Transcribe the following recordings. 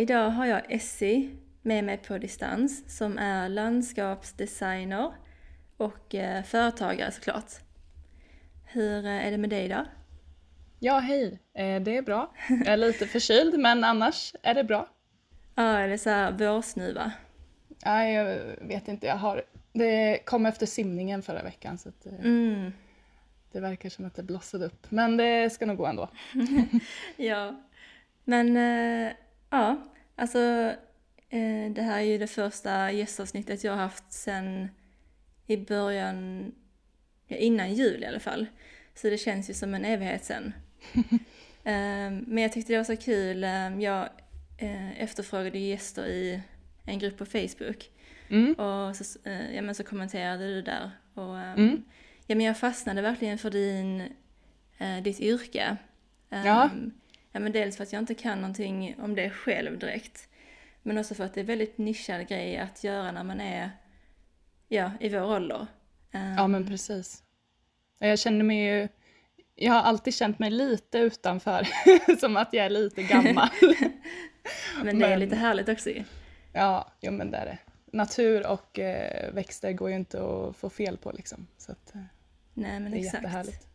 Idag har jag Essie med mig på distans som är landskapsdesigner och eh, företagare såklart. Hur eh, är det med dig idag? Ja, hej. Eh, det är bra. Jag är lite förkyld men annars är det bra. Ja, är det så här vårsnuva? Nej, jag vet inte. Jag har... Det kom efter simningen förra veckan så att, Mm. det verkar som att det blossade upp. Men det ska nog gå ändå. Ja, men ja, alltså eh, det här är ju det första gästavsnittet jag har haft sen i början, ja, innan jul i alla fall. Så det känns ju som en evighet sen. Eh, men jag tyckte det var så kul, eh, jag eh, efterfrågade gäster i en grupp på Facebook. Mm. Och så, eh, ja, men så kommenterade du där. Och, ehm, Mm. ja, men jag fastnade verkligen för din, eh, ditt yrke. Ehm, Ja. Ja, men dels för att jag inte kan någonting om det själv direkt. Men också för att det är väldigt nischad grej att göra när man är ja, i vår ålder. Ehm, Ja, men precis. Jag känner mig ju... Jag har alltid känt mig lite utanför, som att jag är lite gammal. men det är men- lite härligt också ju. Ja, jo men det är det. Natur och eh, växter går ju inte att få fel på liksom. Så att, eh, Nej men det är exakt. jättehärligt.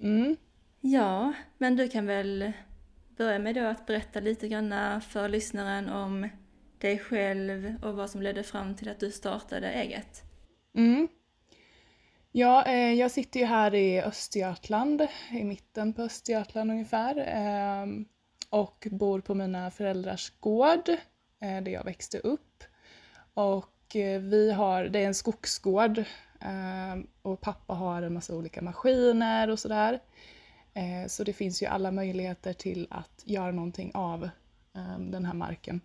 Mm. Ja, men du kan väl börja med då att berätta lite grann för lyssnaren om dig själv och vad som ledde fram till att du startade eget. Mm. Ja, eh, jag sitter ju här i Östergötland, i mitten på Östergötland ungefär. eh, och bor på mina föräldrars gård, eh, där jag växte upp. Och eh, vi har, det är en skogsgård ehm, och pappa har en massa olika maskiner och sådär. Eh, så det finns ju alla möjligheter till att göra någonting av ehm, den här marken.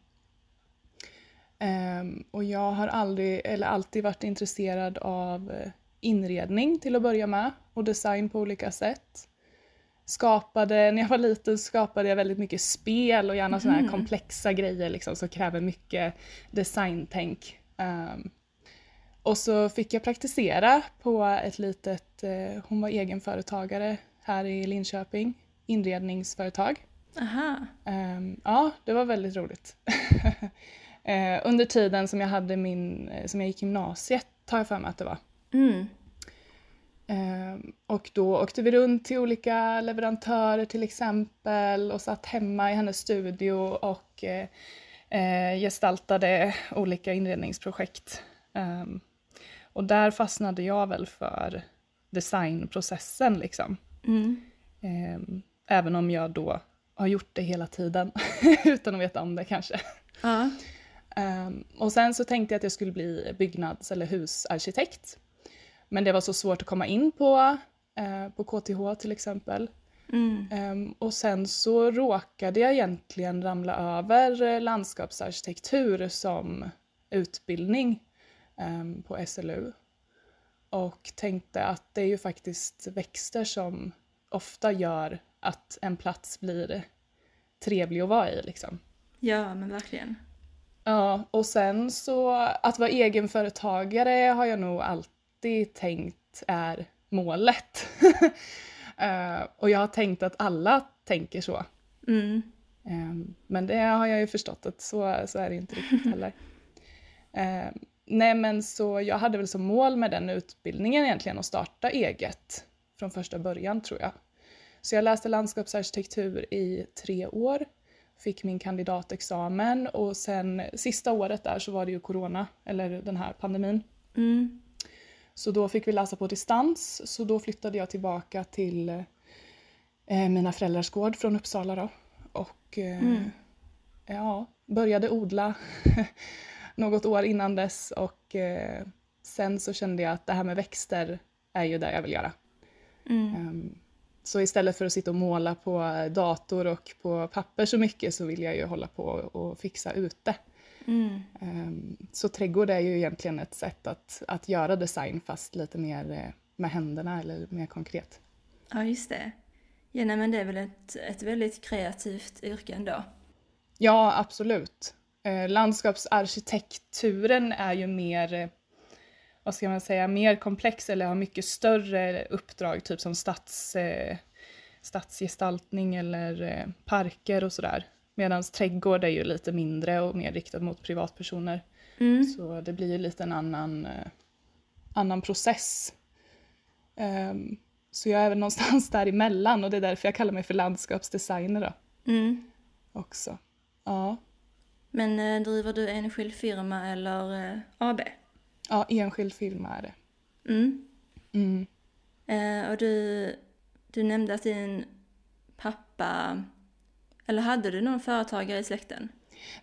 Ehm, och jag har aldrig, eller alltid varit intresserad av eh, inredning till att börja med och design på olika sätt. Skapade, när jag var liten skapade jag väldigt mycket spel och gärna sådana här Mhm. komplexa grejer liksom, som kräver mycket designtänk. Ehm, och så fick jag praktisera på ett litet, eh, hon var egenföretagare här i Linköping, inredningsföretag. Aha, Ehm, ja, det var väldigt roligt. Eh, under tiden som jag hade min, eh, som jag gick gymnasiet, tar jag för mig att det var. mm. Ehm, och då åkte vi runt till olika leverantörer till exempel och satt hemma i hennes studio och eh, gestaltade olika inredningsprojekt. Ehm, och där fastnade jag väl för designprocessen liksom. Mm. Ehm, även om jag då har gjort det hela tiden utan att veta om det kanske. Ehm, och sen så tänkte jag att jag skulle bli byggnads eller husarkitekt. Men det var så svårt att komma in på, eh, på KTH till exempel. mm. Ehm, och sen så råkade jag egentligen ramla över eh, landskapsarkitektur som utbildning på SLU. Och tänkte att det är ju faktiskt växter som ofta gör att en plats blir trevlig att vara i. Liksom. ja men verkligen. Ja, och sen så att vara egenföretagare har jag nog alltid tänkt är målet. Eh, och jag har tänkt att alla tänker så. Mm. Eh, men det har jag ju förstått att så, så är det inte riktigt heller. Eh, nej men så jag hade väl som mål med den utbildningen egentligen att starta eget från första början tror jag. Så jag läste landskapsarkitektur i tre år, fick min kandidatexamen och sen sista året där så var det ju corona, eller den här pandemin. Mm. Så då fick vi läsa på distans, så då flyttade jag tillbaka till eh, mina föräldrars gård från Uppsala då. Och eh, Mm. ja, började odla något år innan dess och eh, sen så kände jag att det här med växter är ju det jag vill göra. Mm. Ehm, så istället för att sitta och måla på dator och på papper så mycket så vill jag ju hålla på och fixa ute. Mm. Ehm, Så trädgård är ju egentligen ett sätt att, att göra design fast lite mer eh, med händerna eller mer konkret. Ja, just det. Ja, nej, men det är väl ett, ett väldigt kreativt yrke ändå. Ja, absolut. Eh, landskapsarkitekturen är ju mer, eh, vad ska man säga, mer komplex eller har mycket större uppdrag, typ som stads, eh, stadsgestaltning eller eh, parker och sådär. Medan trädgård är ju lite mindre och mer riktad mot privatpersoner. Mm. Så det blir ju lite en annan, annan process. Ehm, så jag är väl någonstans däremellan och det är därför jag kallar mig för landskapsdesigner då Mm. också. Ja. Men eh, driver du enskild firma eller eh, AB? Ja, enskild firma är det. Mm. Mm. Eh, och du, du nämnde att din pappa, eller hade du någon företagare i släkten?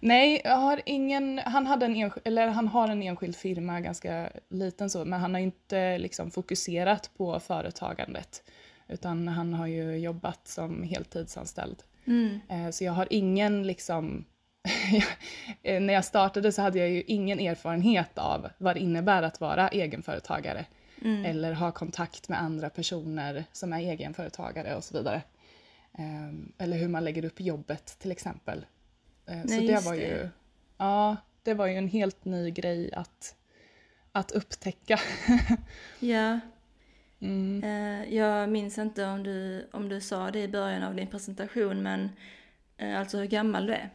Nej, jag har ingen, han, hade en enskild, eller han har en enskild firma, ganska liten så, men han har inte liksom fokuserat på företagandet. Utan han har ju jobbat som heltidsanställd. Mm. Så jag har ingen liksom... eh, När jag startade så hade jag ju ingen erfarenhet av vad det innebär att vara egenföretagare. Mm. Eller ha kontakt med andra personer som är egenföretagare och så vidare. Ehm, Eller hur man lägger upp jobbet till exempel. Eh, Så Nej, det just var det. ju... Ja, det var ju en helt ny grej att, att upptäcka. Ja, Mm. eh, jag minns inte om du, om du sa det i början av din presentation, men alltså hur gammal du är.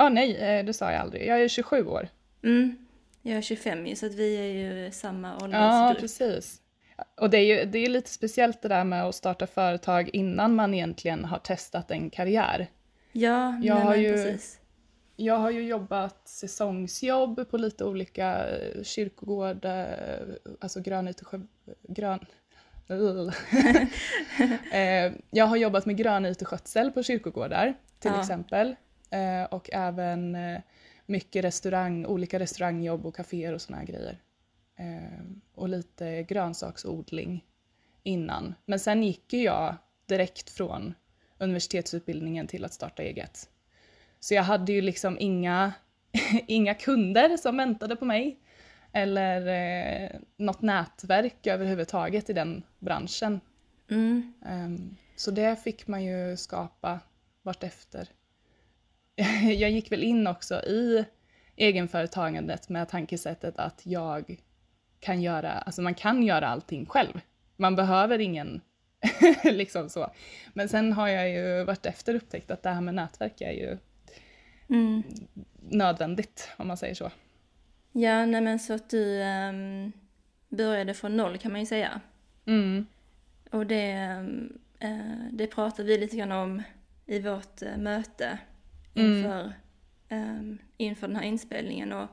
Ja, nej, eh, det sa jag aldrig. Jag är 27 år. Mm. Jag är 25 ju, så att vi är ju samma Ja, åldersgrupp. precis. Och det är ju det är lite speciellt det där med att starta företag innan man egentligen har testat en karriär. Ja, Jag nej, har men ju- precis. Jag har ju jobbat säsongsjobb på lite olika eh, kyrkogårdar, alltså grönyteskö... Grön... Eh, jag har jobbat med grönyteskötsel på kyrkogårdar till Ja. exempel. Eh, Och även eh, mycket restaurang, olika restaurangjobb och kaféer och såna här grejer. Eh, Och lite grönsaksodling innan. Men sen gick ju jag direkt från universitetsutbildningen till att starta eget. Så jag hade ju liksom inga, inga kunder som väntade på mig. Eller eh, något nätverk överhuvudtaget i den branschen. Mm. Ehm, så det fick man ju skapa vartefter. Jag gick väl in också i egenföretagandet med tankesättet att jag kan göra, alltså man kan göra allting själv. Man behöver ingen, liksom så. Men sen har jag ju vartefter upptäckt att det här med nätverk är ju Mm. nödvändigt, om man säger så. Ja, nej men så att du ehm, började från noll kan man ju säga. Mm. Och det, eh, det pratade vi lite grann om i vårt eh, möte. Inför, ehm, inför den här inspelningen. Och,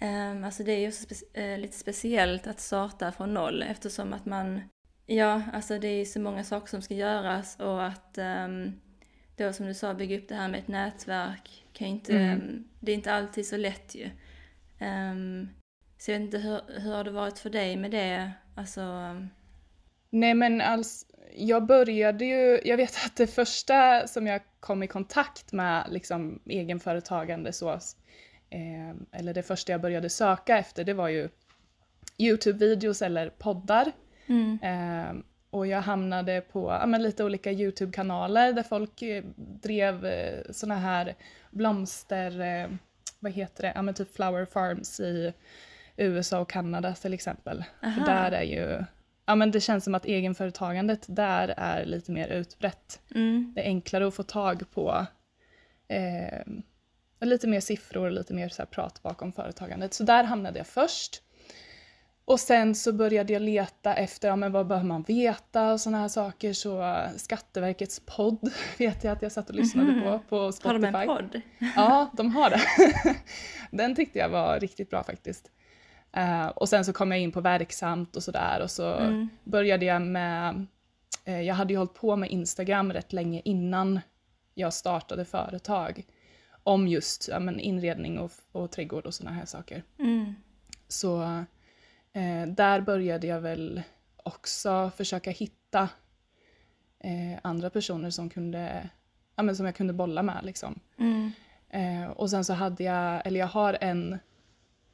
ehm, alltså det är ju spe- eh, lite speciellt att starta från noll eftersom att man, ja, alltså det är så många saker som ska göras och att um, då som du sa, bygga upp det här med ett nätverk kan inte, Mm. det är inte alltid så lätt ju. Så jag vet inte, hur, hur har det varit för dig med det? Alltså, Nej men alls, jag började ju, jag vet att det första som jag kom i kontakt med liksom egenföretagande så, eh, eller det första jag började söka efter det var ju Youtube-videos eller poddar. mm, Eh, och jag hamnade på ja, lite olika Youtube-kanaler där folk eh, drev eh, såna här blomster, eh, vad heter det, ja typ flower farms i USA och Kanada till exempel. Aha. För där är ju, ja men det känns som att egenföretagandet där är lite mer utbrett. mm, Det är enklare att få tag på eh, lite mer siffror och lite mer så prat bakom företagandet. Så där hamnade jag först. Och sen så började jag leta efter, ja men vad behöver man veta och sådana här saker. Så Skatteverkets podd vet jag att jag satt och lyssnade Mhm. på, på har Spotify. de en podd? Ja, de har det. Den tyckte jag var riktigt bra faktiskt. Eh, och sen så kom jag in på verksamt och sådär och så Mm. började jag med, eh, jag hade ju hållit på med Instagram rätt länge innan jag startade företag. Om just ja, men inredning och, och trädgård och sådana här saker. Mm, Så eh, där började jag väl också försöka hitta andra personer som, kunde, ja, men som jag kunde bolla med. Liksom. Mm. Och sen så hade jag, eller jag har en,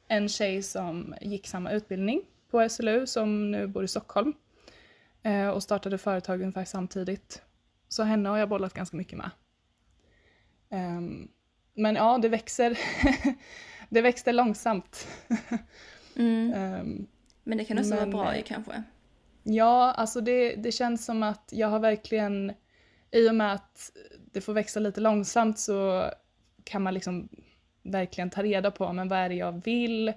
en tjej som gick samma utbildning på SLU som nu bor i Stockholm eh, och startade företag ungefär samtidigt. Så henne har jag bollat ganska mycket med. Um, men ja, det växer. det växte långsamt. mm. um, men det kan också men, vara bra ju kanske? Ja, alltså det, det känns som att jag har verkligen, i och med att det får växa lite långsamt så kan man liksom verkligen ta reda på men vad är det jag vill,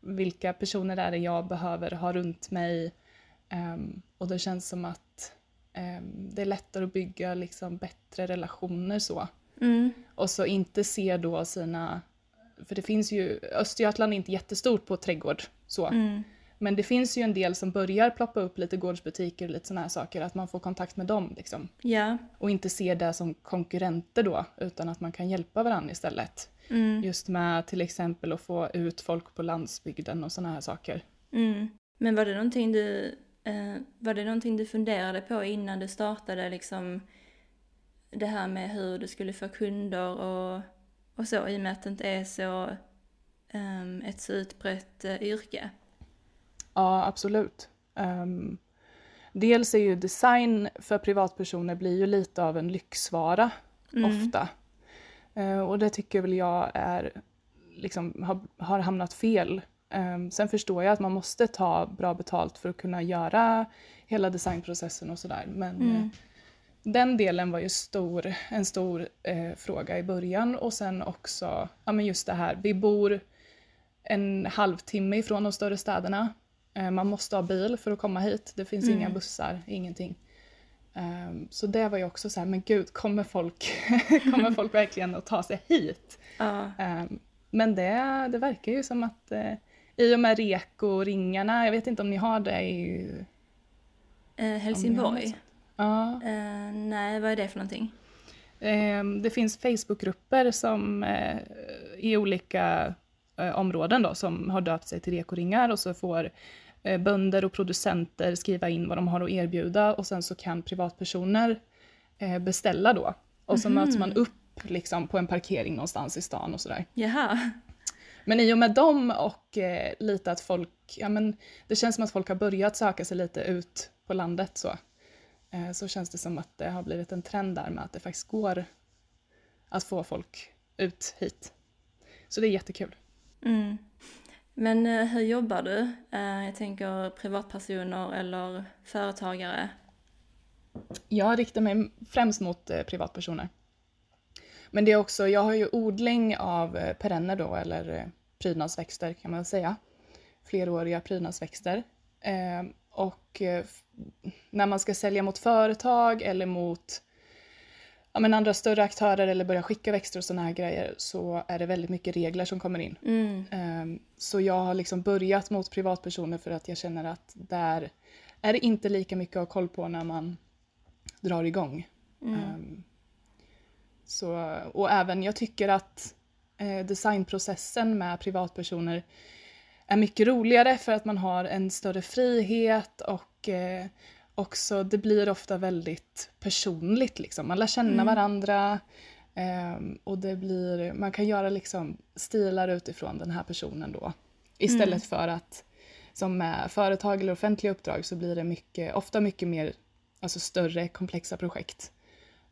vilka personer är det jag behöver ha runt mig um, och det känns som att um, det är lättare att bygga liksom bättre relationer så. Mm. Och så inte se då sina, för det finns ju, Östergötland är inte jättestort på trädgård så. Mm. Men det finns ju en del som börjar ploppa upp lite gårdsbutiker och lite sådana här saker, att man får kontakt med dem liksom. Ja. Och inte ser det som konkurrenter då, utan att man kan hjälpa varandra istället. Mm. Just med till exempel att få ut folk på landsbygden och sådana här saker. Mm. Men var det någonting du, eh, var det någonting du funderade på innan du startade liksom det här med hur du skulle få kunder och, och så i och med att det inte är så um, ett så utbrett uh, yrke? Ja, absolut. Um, dels är ju design för privatpersoner blir ju lite av en lyxvara mm. ofta. Uh, och det tycker väl jag är, liksom, har, har hamnat fel. Um, sen förstår jag att man måste ta bra betalt för att kunna göra hela designprocessen och sådär. Men mm. uh, den delen var ju stor, en stor uh, fråga i början och sen också ja, men just det här, vi bor en halvtimme ifrån de större städerna. Eh, man måste ha bil för att komma hit. Det finns mm. inga bussar, ingenting. Um, så det var ju också så här, men gud, kommer folk, kommer folk verkligen att ta sig hit? Ja. Um, men det, det verkar ju som att uh, i och med REKO-ringarna, jag vet inte om ni har det i uh, Helsingborg? Ja. Uh, nej, vad är det för någonting? Um, det finns Facebookgrupper som i olika områden då, som har döpt sig till REKO-ringar och så får Eh, bönder och producenter skriva in vad de har att erbjuda och sen så kan privatpersoner eh, beställa då. Och så mm. möts man upp liksom på en parkering någonstans i stan och sådär. Jaha. Men i och med dem och eh, lite att folk, ja men det känns som att folk har börjat söka sig lite ut på landet så. Eh, så känns det som att det har blivit en trend där med att det faktiskt går att få folk ut hit. Så det är jättekul. Mm. Men eh, hur jobbar du? Eh, jag tänker privatpersoner eller företagare? Jag riktar mig främst mot eh, privatpersoner. Men det är också, jag har ju odling av perenner då, eller prydnadsväxter kan man säga. Fleråriga prydnadsväxter. Och när man ska sälja mot företag eller mot ja, men andra större aktörer eller börja skicka växter och sådana här grejer så är det väldigt mycket regler som kommer in. Mm. Um, så jag har liksom börjat mot privatpersoner för att jag känner att där är det inte lika mycket att ha koll på när man drar igång. Mm. Um, så, och även jag tycker att eh, designprocessen med privatpersoner är mycket roligare för att man har en större frihet och eh, också, det blir ofta väldigt personligt liksom. Man lär känna mm. varandra um, och det blir, man kan göra liksom stilar utifrån den här personen då. Istället mm. för att som med företag eller offentliga uppdrag så blir det mycket, ofta mycket mer alltså större komplexa projekt.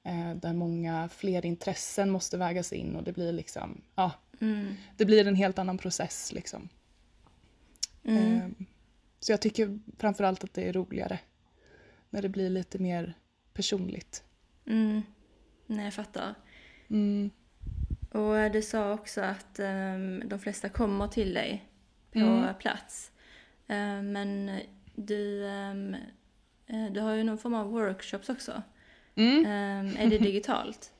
Eh, där många fler intressen måste vägas in och det blir liksom, ja, mm. det blir en helt annan process liksom. Eh, så jag tycker framförallt att det är roligare när det blir lite mer personligt. Mm. Nej, jag fattar. Mm. Och du sa också att um, de flesta kommer till dig på mm. plats. Uh, men du, um, du har ju någon form av workshops också. Mm. Um, är det digitalt?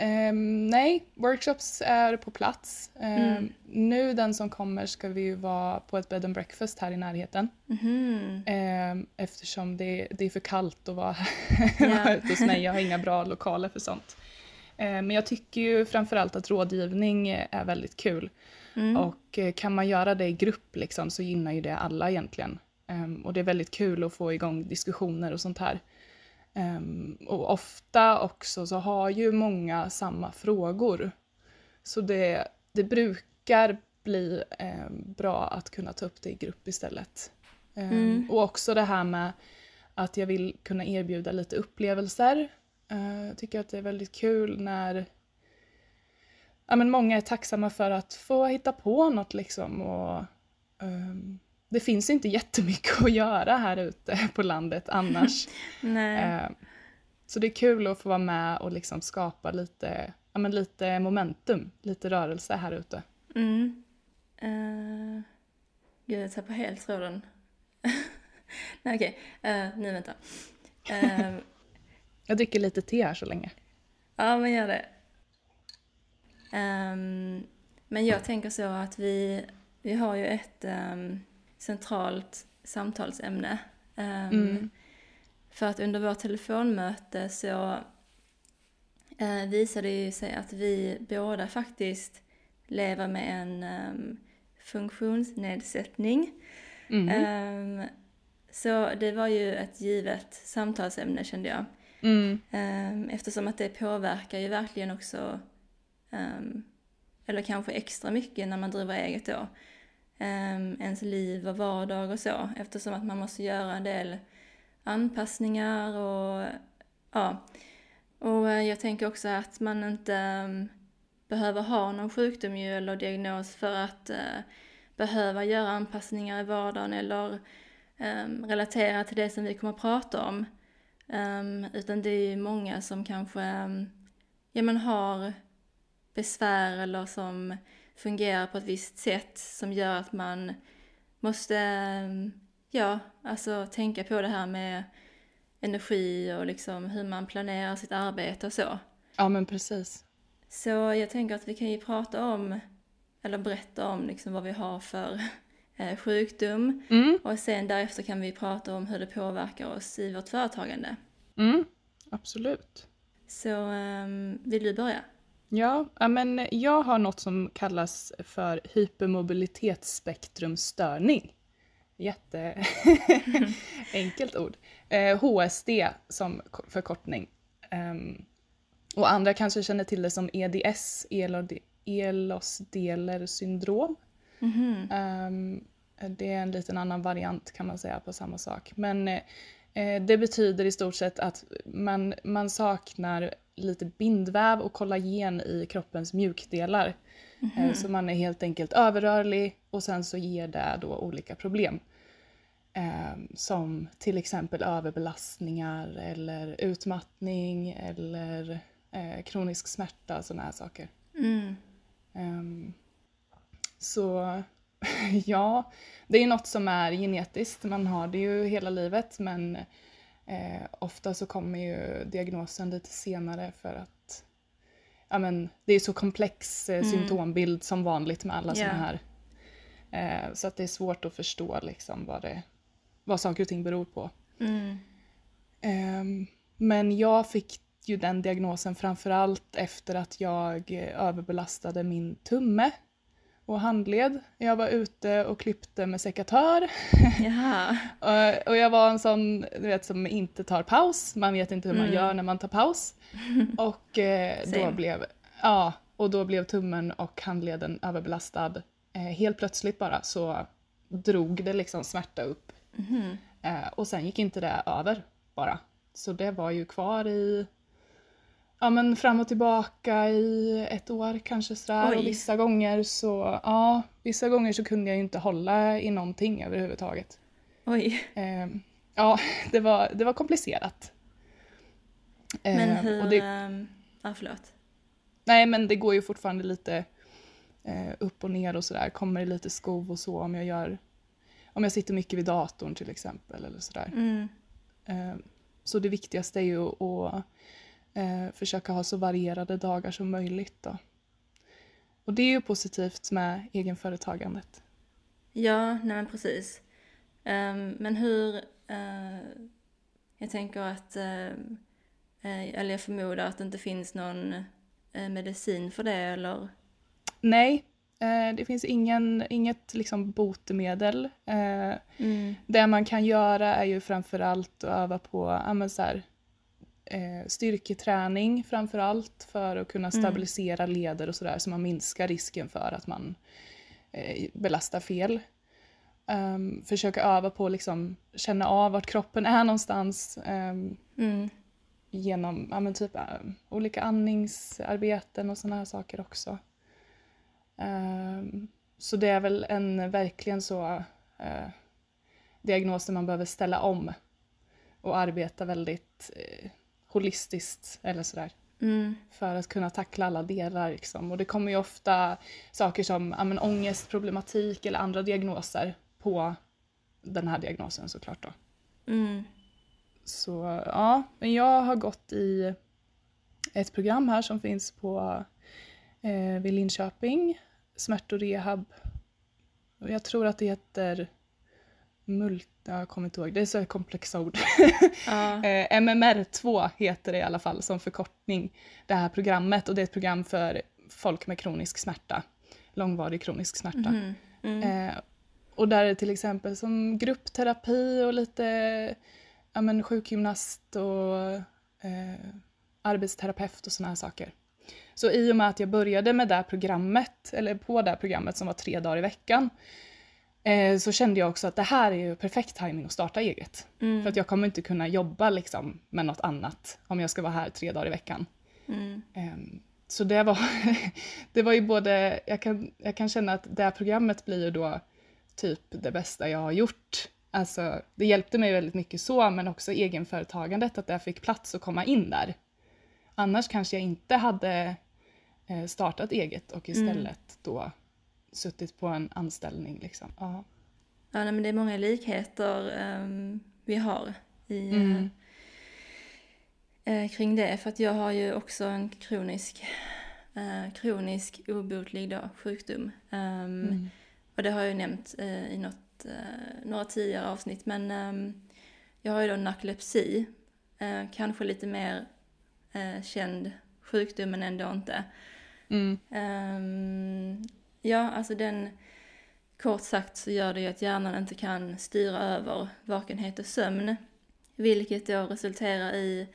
Um, nej, workshops är på plats. Um, mm. Nu den som kommer ska vi ju vara på ett bed and breakfast här i närheten. Mm. Um, eftersom det, det, är för kallt att vara, yeah. ute hos mig. Jag har inga bra lokaler för sånt. men jag tycker ju framförallt att rådgivning är väldigt kul. Mm. Och uh, kan man göra det i grupp liksom, så gynnar ju det alla egentligen. Och det är väldigt kul att få igång diskussioner och sånt här. Um, och ofta också så har ju många samma frågor. Så det, det brukar bli um, bra att kunna ta upp det i grupp istället. Mm. Och också det här med att jag vill kunna erbjuda lite upplevelser. Uh, jag tycker att det är väldigt kul när ja, men många är tacksamma för att få hitta på något liksom. Och, um, det finns inte jättemycket att göra här ute på landet annars. uh, så det är kul att få vara med och liksom skapa lite, ja, men lite momentum, lite rörelse här ute. Mm. Uh, gud, jag tappade helt tråden. Nej okej, okay. uh, nu vänta. Uh, jag dricker lite te här så länge. Ja men gör det. Um, men jag tänker så att vi, vi har ju ett um, centralt samtalsämne. Um, mm. För att under vårt telefonmöte så uh, visade det ju sig att vi båda faktiskt lever med en um, funktionsnedsättning. Mm. så det var ju ett givet samtalsämne kände jag. Mm. eftersom att det påverkar ju verkligen också Um, eller kanske extra mycket när man driver eget då. Ehm, ens liv och vardag och så eftersom att man måste göra en del anpassningar och ja. Och eh, jag tänker också att man inte ehm, behöver ha någon sjukdom ju eller diagnos för att eh, behöva göra anpassningar i vardagen eller ehm, relatera till det som vi kommer att prata om. Utan det är ju många som kanske ja, men har besvär eller som fungerar på ett visst sätt som gör att man måste, ja, alltså tänka på det här med energi och liksom hur man planerar sitt arbete och så. Ja men precis. Så jag tänker att vi kan ju prata om, eller berätta om liksom vad vi har för eh, sjukdom mm. och sen därefter kan vi prata om hur det påverkar oss i vårt företagande. Mm, absolut. Så um, vill du börja? Ja, men jag har något som kallas för hypermobilitetsspektrumstörning. Jätteenkelt ord. Eh, HSD som förkortning. Um, och andra kanske känner till det som EDS, Ehlers-Danlos syndrom. Mm -hmm. det är en liten annan variant kan man säga på samma sak. Men eh, det betyder i stort sett att man, man saknar lite bindväv och kollagen i kroppens mjukdelar. Mm -hmm. Så man är helt enkelt överrörlig och sen så ger det då olika problem. Eh, som till exempel överbelastningar eller utmattning eller eh, kronisk smärta, sådana här saker. Mm. Eh, så ja, det är något som är genetiskt, man har det ju hela livet men Eh, ofta så kommer ju diagnosen lite senare för att ja, men, det är så komplex eh, mm. symptombild som vanligt med alla yeah. sådana här. Eh, så att det är svårt att förstå liksom vad, det, vad saker och ting beror på. Mm. Eh, men jag fick ju den diagnosen framförallt efter att jag överbelastade min tumme och handled. Jag var ute och klippte med sekatör. och, och, jag var en sån du vet, som inte tar paus. Man vet inte hur man mm. gör när man tar paus. och, eh, då blev, ja, och då blev tummen och handleden överbelastad. Eh, helt plötsligt bara så drog det liksom smärta upp. Mm. Eh, och sen gick inte det över bara. Så det var ju kvar i ja, men fram och tillbaka i ett år kanske sådär. Och vissa gånger så, ja, vissa gånger så kunde jag ju inte hålla i någonting överhuvudtaget. Oj. Eh, ja, det var, det var komplicerat. Eh, men hur, och det, ehm, ja förlåt. Nej men det går ju fortfarande lite eh, upp och ner och sådär, kommer lite skov och så om jag gör, om jag sitter mycket vid datorn till exempel eller sådär. Mm. Eh, så det viktigaste är ju att eh, försöka ha så varierade dagar som möjligt. Då. Och det är ju positivt med egenföretagandet. Ja, nej men precis. Um, men hur, uh, jag tänker att, uh, eller jag förmodar att det inte finns någon uh, medicin för det eller? Nej, det finns ingen, inget liksom botemedel. Mm. Det man kan göra är ju framförallt att öva på ja, så här, eh, styrketräning framförallt för att kunna Mm. stabilisera leder och sådär så man minskar risken för att man eh, belastar fel. Um, försöka öva på att liksom känna av vart kroppen är någonstans um, Mm. genom ja, typ, um, olika andningsarbeten och sådana här saker också. Så det är väl en verkligen så uh, diagnos där man behöver ställa om och arbeta väldigt eh, holistiskt eller sådär Mm. för att kunna tackla alla delar. Liksom. Och det kommer ju ofta saker som ja, men, ångestproblematik eller andra diagnoser på den här diagnosen såklart. Då. Mm. Så ja, men jag har gått i ett program här som finns på eh, vid Linköping, smärt och rehab. Jag tror att det heter mult... Jag kommer inte ihåg, det är så komplexa ord. Ja. Eh, MMR2 heter det i alla fall som förkortning, det här programmet. Och det är ett program för folk med kronisk smärta, långvarig kronisk smärta. Mhm. Mm. Eh, och där är det till exempel som gruppterapi och lite ja, men, sjukgymnast och eh, arbetsterapeut och såna här saker. Så i och med att jag började med det programmet, eller på det här programmet som var tre dagar i veckan, eh, så kände jag också att det här är ju perfekt timing att starta eget. Mm. För att jag kommer inte kunna jobba liksom, med något annat om jag ska vara här tre dagar i veckan. Mm. Ehm, Så det var, det var ju både, jag kan, jag kan känna att det här programmet blir ju då typ det bästa jag har gjort. Alltså det hjälpte mig väldigt mycket så, men också egenföretagandet, att jag fick plats att komma in där. Annars kanske jag inte hade eh, startat eget och istället då suttit på en anställning. Liksom. Ja. Ja, nej, men det är många likheter ehm, vi har i, Mm. eh, kring det. För att jag har ju också en kronisk, eh, kronisk obotlig då, sjukdom. Ehm, Mm. Och det har jag ju nämnt eh, i något, några tidigare avsnitt. Men ehm, jag har ju då narkolepsi. Kanske lite mer känd sjukdom men ändå inte. Mm. Ja, alltså den... Kort sagt så gör det ju att hjärnan inte kan styra över vakenhet och sömn. Vilket då resulterar i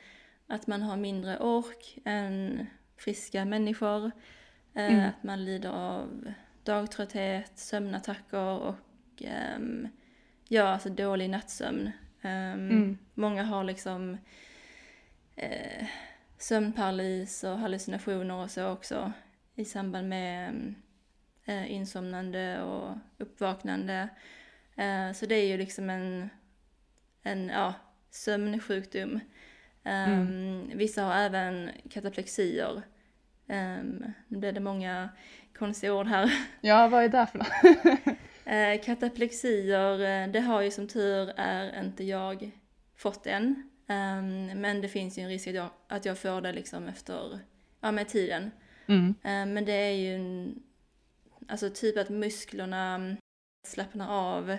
att man har mindre ork än friska människor. Eh, Mm. Att man lider av dagtrötthet, sömnattacker och ehm, ja, alltså dålig nattsömn. Ehm, Mm. Många har liksom eh, sömnparalys och hallucinationer och så också i samband med eh, insomnande och uppvaknande. Eh, så det är ju liksom en, en ja, sömnsjukdom. Um, Vissa har även kataplexier. Um, nu blev det många konstiga ord här. Ja, vad är det för något? Eh, kataplexier, eh, det har ju som tur är inte jag fått än. Ehm, men det finns ju en risk att jag, att jag får det liksom efter, ja med tiden. Mm. Eh, men det är ju en, alltså typ att musklerna mm, slappnar av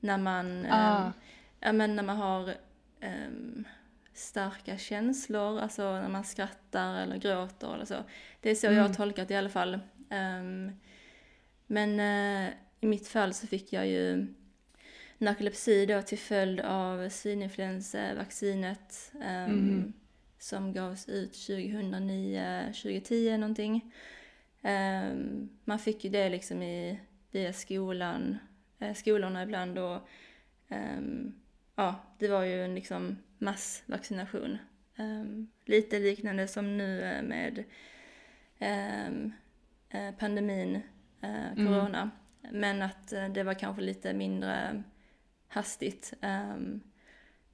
när man, Ah. ja men när man har ehm, starka känslor, alltså när man skrattar eller gråter eller så. Det är så jag har Mm. tolkat i alla fall. Ehm, men eh, i mitt fall så fick jag ju narkolepsi då till följd av svininfluensavaccinet ehm, Mhm. som gavs ut 2009, 2010 någonting. Ehm, man fick ju det liksom i, via skolan, eh, skolorna ibland och ehm, ja, det var ju en liksom massvaccination. Ehm, lite liknande som nu med eh, pandemin, eh, Mm. corona. Men att eh, det var kanske lite mindre hastigt.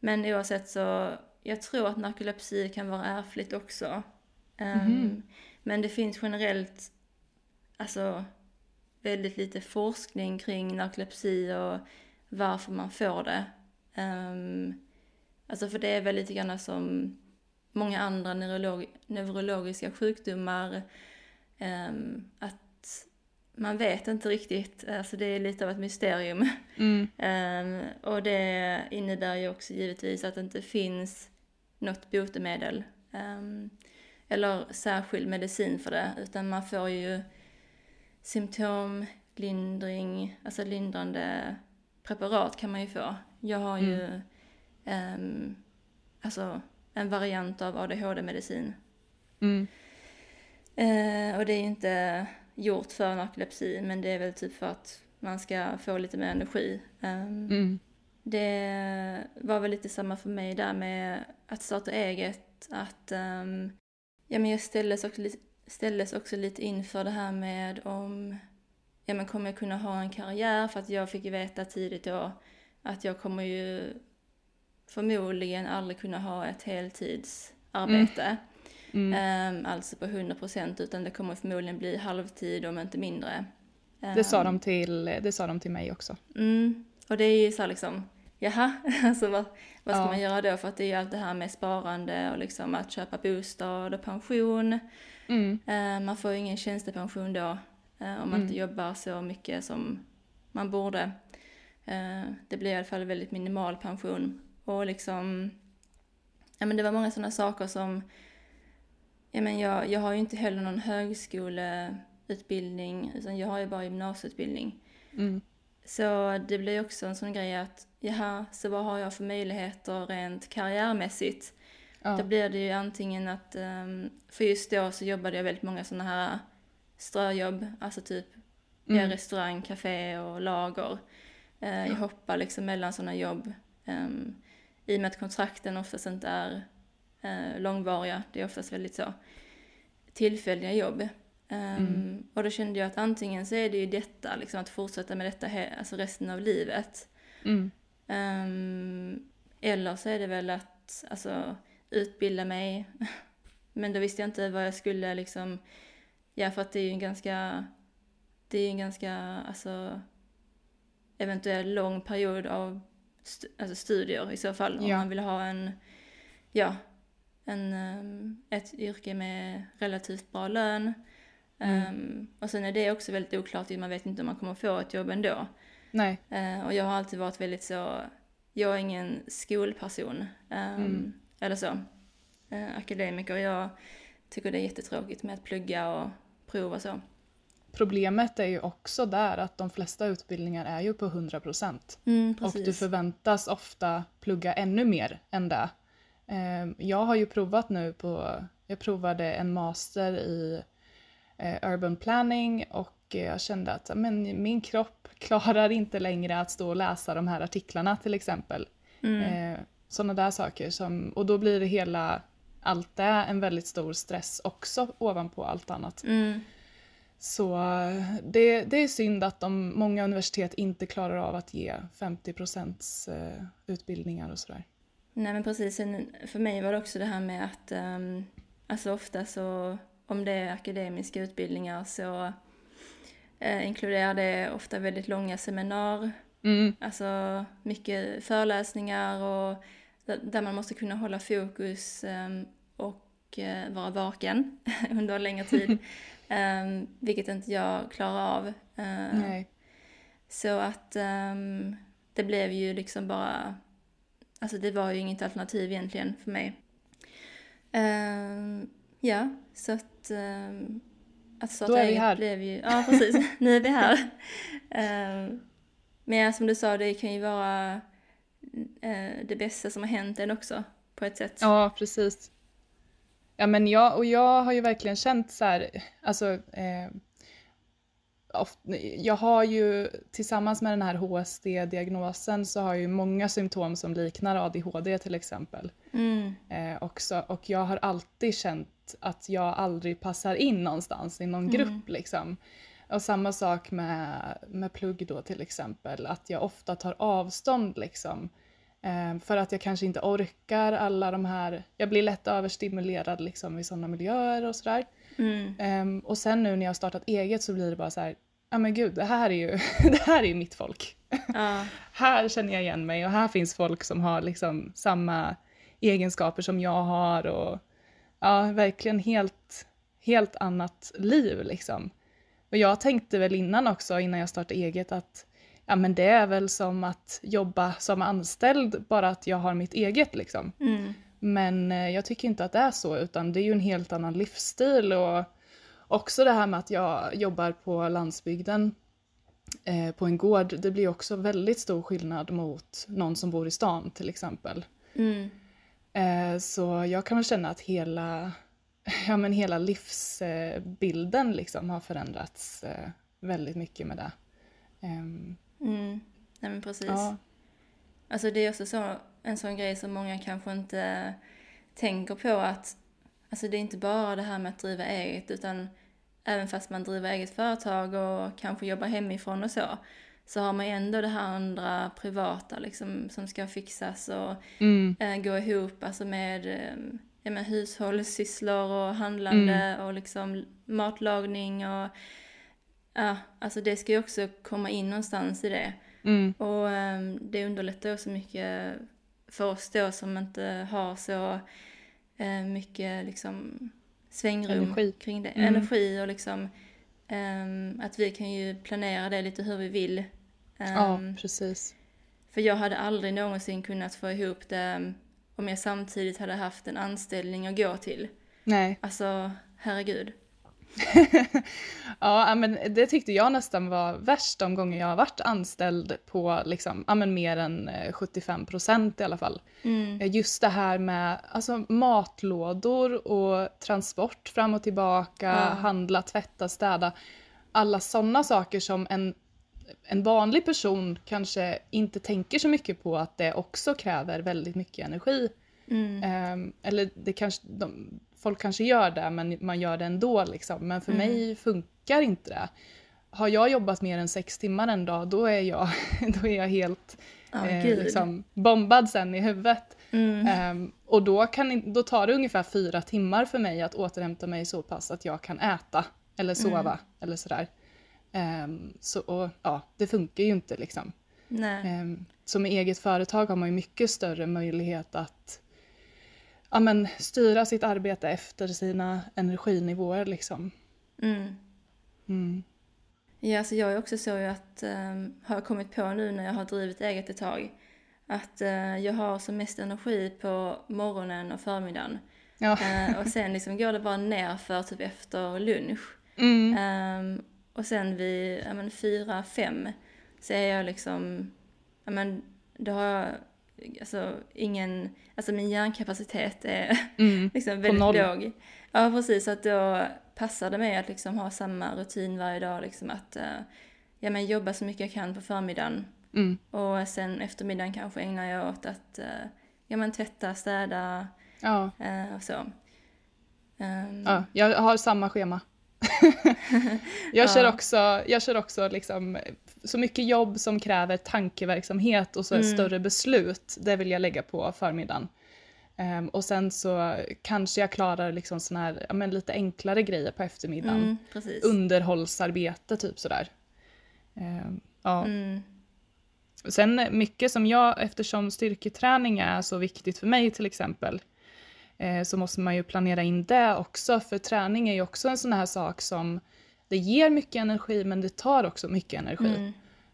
Men oavsett så, jag tror att narkolepsi kan vara ärftligt också. Mhm. Men det finns generellt, alltså väldigt lite forskning kring narkolepsi och varför man får det. Um, alltså för det är väl lite grann som många andra neurolog neurologiska sjukdomar. ehm, att man vet inte riktigt, alltså det är lite av ett mysterium. Mm. Ehm, och det innebär ju också givetvis att det inte finns något botemedel eller särskild medicin för det, utan man får ju symptomlindring, alltså lindrande preparat kan man ju få. Jag har ju um, alltså en variant av ADHD-medicin. Mm. Uh, och det är inte gjort för narkolepsi men det är väl typ för att man ska få lite mer energi. Um, Mm. det var väl lite samma för mig där med att starta eget. Att um, ja, men jag ställdes också, li- ställdes också lite inför det här med om ja, men kommer jag kunna ha en karriär? För att jag fick ju veta tidigt då att jag kommer ju förmodligen aldrig kunna ha ett heltidsarbete. Mm. Um, alltså på 100% utan det kommer förmodligen bli halvtid om inte mindre. Det, sa Ehm, de till, det sa de till mig också. Mm, och det är ju så här liksom, jaha, alltså vad, vad ska Ja. man göra då? För att det är ju allt det här med sparande och liksom att köpa bostad och pension. Mm. Eh, man får ju ingen tjänstepension då eh, om man inte jobbar så mycket som man borde. Eh, det blir i alla fall väldigt minimal pension. Och liksom, ja men det var många sådana saker som, ja men jag, jag har ju inte heller någon högskoleutbildning utan jag har ju bara gymnasieutbildning. Mm. Så det blir också en sån grej att, jaha, så vad har jag för möjligheter rent karriärmässigt? Då Ja. blir det ju antingen att, ehm, för just då så jobbade jag väldigt många såna här ströjobb, alltså typ Mm. restaurang, café och lager. Eh, jag hoppar liksom mellan sådana jobb. Um, I och med att kontrakten oftast inte är eh, långvariga, det är oftast väldigt så tillfälliga jobb. Ehm, Och då kände jag att antingen så är det ju detta, liksom att fortsätta med detta alltså resten av livet. Mm. Ehm, eller så är det väl att alltså, utbilda mig. Men då visste jag inte vad jag skulle liksom, ja för att det är ju en ganska, det är ju en ganska, alltså eventuellt lång period av stu- alltså studier i så fall. Om Ja. man vill ha en, ja, en, ehm, ett yrke med relativt bra lön. Mm. Ehm, och sen är det också väldigt oklart, man vet inte om man kommer få ett jobb ändå. Nej. Eh, och jag har alltid varit väldigt så, jag är ingen skolperson. ehm, Mm. Eller så. Eh, akademiker. Jag tycker det är jättetråkigt med att plugga och prova så. Problemet är ju också där att de flesta utbildningar är ju på 100% Mm, och du förväntas ofta plugga ännu mer än det. Ehm, Jag har ju provat nu på, jag provade en master i eh, urban planning och eh, jag kände att men, min kropp klarar inte längre att stå och läsa de här artiklarna till exempel. Mm. Sådana där saker som, och då blir det hela, allt det en väldigt stor stress också ovanpå allt annat. Mm, Så det, det är synd att de, många universitet inte klarar av att ge 50 eh, utbildningar och sådär. Nej men precis, för mig var det också det här med att um, alltså ofta så om det är akademiska utbildningar så eh, inkluderar det ofta väldigt långa seminar, Mm, alltså mycket föreläsningar och där- man måste kunna hålla fokus ehm, och eh, vara vaken under en längre tid. Ehm, vilket inte jag klarar av. Eh, nej. så att ehm, det blev ju liksom bara, alltså det var ju inget alternativ egentligen för mig. Ja, så att, att starta Då är vi här. blev ju, ja precis, nu är vi här. men som du sa, det kan ju vara det bästa som har hänt en också, på ett sätt. Ja, precis. Ja, men jag, och jag har ju verkligen känt så här, alltså, eh, oft, jag har ju tillsammans med den här HSD-diagnosen så har jag ju många symptom som liknar ADHD till exempel. Mm, Eh, också, och jag har alltid känt att jag aldrig passar in någonstans i någon grupp liksom. Och samma sak med, med plugg då till exempel, att jag ofta tar avstånd liksom. Eh, för att jag kanske inte orkar alla de här, jag blir lätt överstimulerad liksom i sådana miljöer och sådär. mm, Ehm, och sen nu när jag har startat eget så blir det bara så här, ja men gud det här är ju, det här är ju mitt folk. ja, här känner jag igen mig och här finns folk som har liksom samma egenskaper som jag har och ja, verkligen helt, helt annat liv liksom. Och jag tänkte väl innan också, innan jag startade eget, att ja men det är väl som att jobba som anställd, bara att jag har mitt eget liksom. mm, Men eh, jag tycker inte att det är så, utan det är ju en helt annan livsstil och, också det här med att jag jobbar på landsbygden eh, på en gård, det blir också väldigt stor skillnad mot någon som bor i stan till exempel. Mm. Eh, så jag kan väl känna att hela, ja, men hela livsbilden liksom har förändrats eh, väldigt mycket med det. Ehm, Mm. Nej men precis. ja, Alltså det är också så, en sån grej som många kanske inte tänker på att alltså det är inte bara det här med att driva eget utan även fast man driver eget företag och kanske jobbar hemifrån och så så har man ändå det här andra privata liksom som ska fixas och mm, eh, gå ihop alltså med, eh, ja, med hushållssysslor och handlande och liksom matlagning och ja, alltså det ska ju också komma in någonstans i det. mm, Och ehm, det underlättar också mycket för oss då som inte har så eh, mycket liksom svängrum Energi. kring det. Mm. Energi och liksom ehm, att vi kan ju planera det lite hur vi vill. ja, Ehm, precis. för jag hade aldrig någonsin kunnat få ihop det om jag samtidigt hade haft en anställning att gå till. Nej. Alltså, herregud. ja, men det tyckte jag nästan var värst de gånger jag har varit anställd på liksom, ja, men mer än eh, 75 procent i alla fall. Mm. Eh, Just det här med alltså, matlådor och transport fram och tillbaka, Ja. handla, tvätta, städa. Alla sådana saker som en, en vanlig person kanske inte tänker så mycket på att det också kräver väldigt mycket energi. Mm. Ehm, eller det kanske, de, folk kanske gör det men man gör det ändå liksom. Men för Mm. mig funkar inte det. Har jag jobbat mer än sex timmar en dag då är jag, då är jag helt Ja, eh, liksom, bombad sen i huvudet. Mm. Ehm, och då, kan, då tar det ungefär fyra timmar för mig att återhämta mig så pass att jag kan äta eller sova Mm. eller sådär. Ehm, så och, ja, det funkar ju inte liksom. Ehm, Så med eget företag har man ju mycket större möjlighet att ja, men, styra sitt arbete efter sina energinivåer. Liksom. Mm. Mm. Ja, alltså jag är också så att, um, har jag kommit på nu när jag har drivit eget ett tag, att eh, jag har som mest energi på morgonen och förmiddagen. Ja. Eh, och sen liksom går det bara ner för typ efter lunch. Mm. Ehm, och sen vid ja, men, fyra, fem så är jag liksom, ja men då har jag alltså ingen, alltså min hjärnkapacitet är Mm. liksom väldigt låg. Ja precis, så att då passar det mig att liksom ha samma rutin varje dag, liksom att eh, ja, men jobba så mycket jag kan på förmiddagen Mm. och sen eftermiddagen kanske ägnar jag åt att eh, ja, men tvätta, städa Ja. eh, och så. Ehm, ja, jag har samma schema. jag, kör också, jag kör också liksom, så mycket jobb som kräver tankeverksamhet och så Mm. större beslut, det vill jag lägga på förmiddagen. Ehm, och sen så kanske jag klarar liksom såna här, ja, men lite enklare grejer på eftermiddagen. mm, precis. underhållsarbete typ sådär. Ehm, ja. Mm, Sen mycket som jag, eftersom styrketräning är så viktigt för mig till exempel, så måste man ju planera in det också, för träning är ju också en sån här sak som det ger mycket energi men det tar också mycket energi. mm,